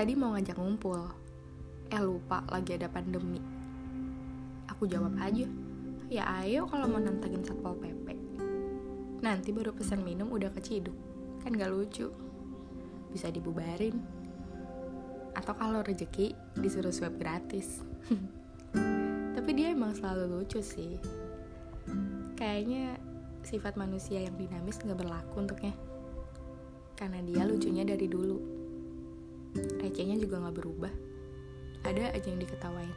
tadi mau ngajak ngumpul. Eh lupa lagi ada pandemi. Aku jawab aja, ya ayo kalau mau nantangin Satpol PP. Nanti baru pesan minum udah keciduk. Kan gak lucu. Bisa dibubarin. Atau kalau rezeki disuruh swab gratis. Tapi dia emang selalu lucu sih. Kayaknya sifat manusia yang dinamis gak berlaku untuknya. Karena dia lucunya dari dulu. Recehnya juga gak berubah. Ada aja yang diketawain.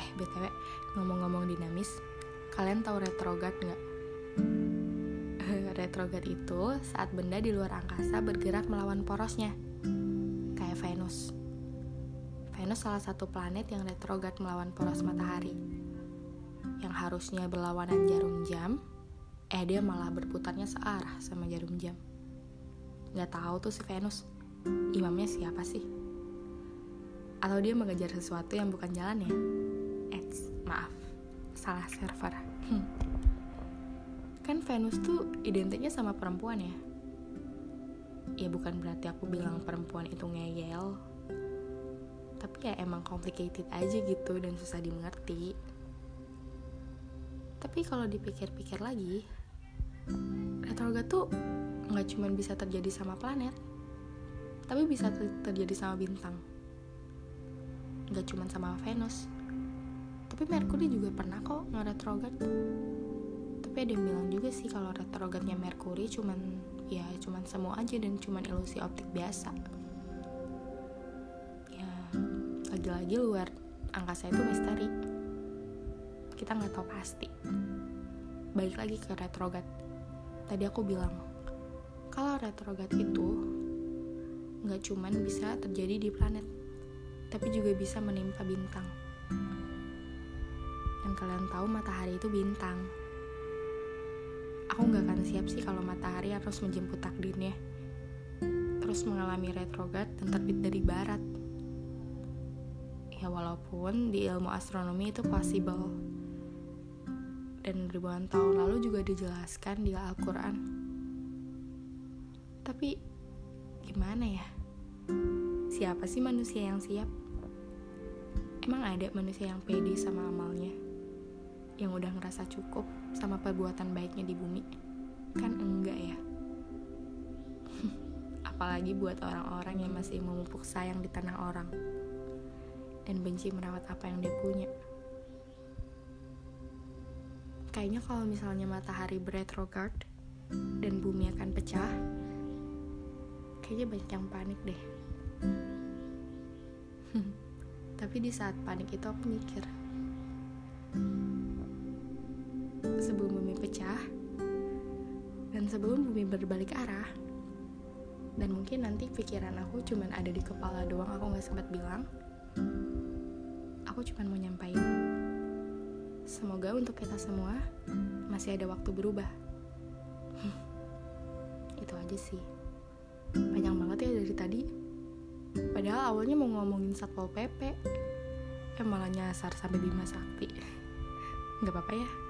Eh, BTW, ngomong-ngomong dinamis, kalian tahu retrograd nggak? retrograd itu saat benda di luar angkasa bergerak melawan porosnya, kayak Venus. Venus salah satu planet yang retrograd melawan poros matahari. Yang harusnya berlawanan jarum jam, eh dia malah berputarnya searah sama jarum jam. Gak tahu tuh si Venus, imamnya siapa sih? Atau dia mengejar sesuatu yang bukan jalan ya? Eits, maaf, salah server. kan Venus tuh identiknya sama perempuan ya? Ya bukan berarti aku bilang perempuan itu ngeyel. Tapi ya emang complicated aja gitu dan susah dimengerti. Tapi kalau dipikir-pikir lagi, retrograd tuh nggak cuma bisa terjadi sama planet, tapi bisa terjadi sama bintang. Nggak cuma sama Venus, tapi Merkuri juga pernah kok nge-retrograd tapi ada yang bilang juga sih kalau retrogradnya Merkuri cuman ya cuman semu aja dan cuman ilusi optik biasa. Ya lagi-lagi luar angkasa itu misteri. Kita nggak tahu pasti. Balik lagi ke retrograd tadi aku bilang kalau retrograd itu nggak cuman bisa terjadi di planet tapi juga bisa menimpa bintang. Dan kalian tahu matahari itu bintang. Aku nggak akan siap sih kalau matahari harus menjemput takdirnya. Terus mengalami retrograd dan terbit dari barat. Ya walaupun di ilmu astronomi itu possible. Dan ribuan tahun lalu juga dijelaskan di Al-Quran. Tapi gimana ya siapa sih manusia yang siap emang ada manusia yang pede sama amalnya yang udah ngerasa cukup sama perbuatan baiknya di bumi? Kan enggak ya? Apalagi buat orang-orang yang masih memupuk sayang di tanah orang dan benci merawat apa yang dia punya. Kayaknya kalau misalnya matahari beretrograd dan bumi akan pecah, kayaknya banyak yang panik deh. Tapi di saat panik itu aku mikir, sebelum bumi pecah dan sebelum bumi berbalik arah dan mungkin nanti pikiran aku cuman ada di kepala doang aku nggak sempat bilang aku cuman mau nyampain semoga untuk kita semua masih ada waktu berubah itu aja sih panjang banget ya dari tadi. Padahal awalnya mau ngomongin satpol pp eh malah nyasar sampai Bima Sakti. Nggak apa-apa ya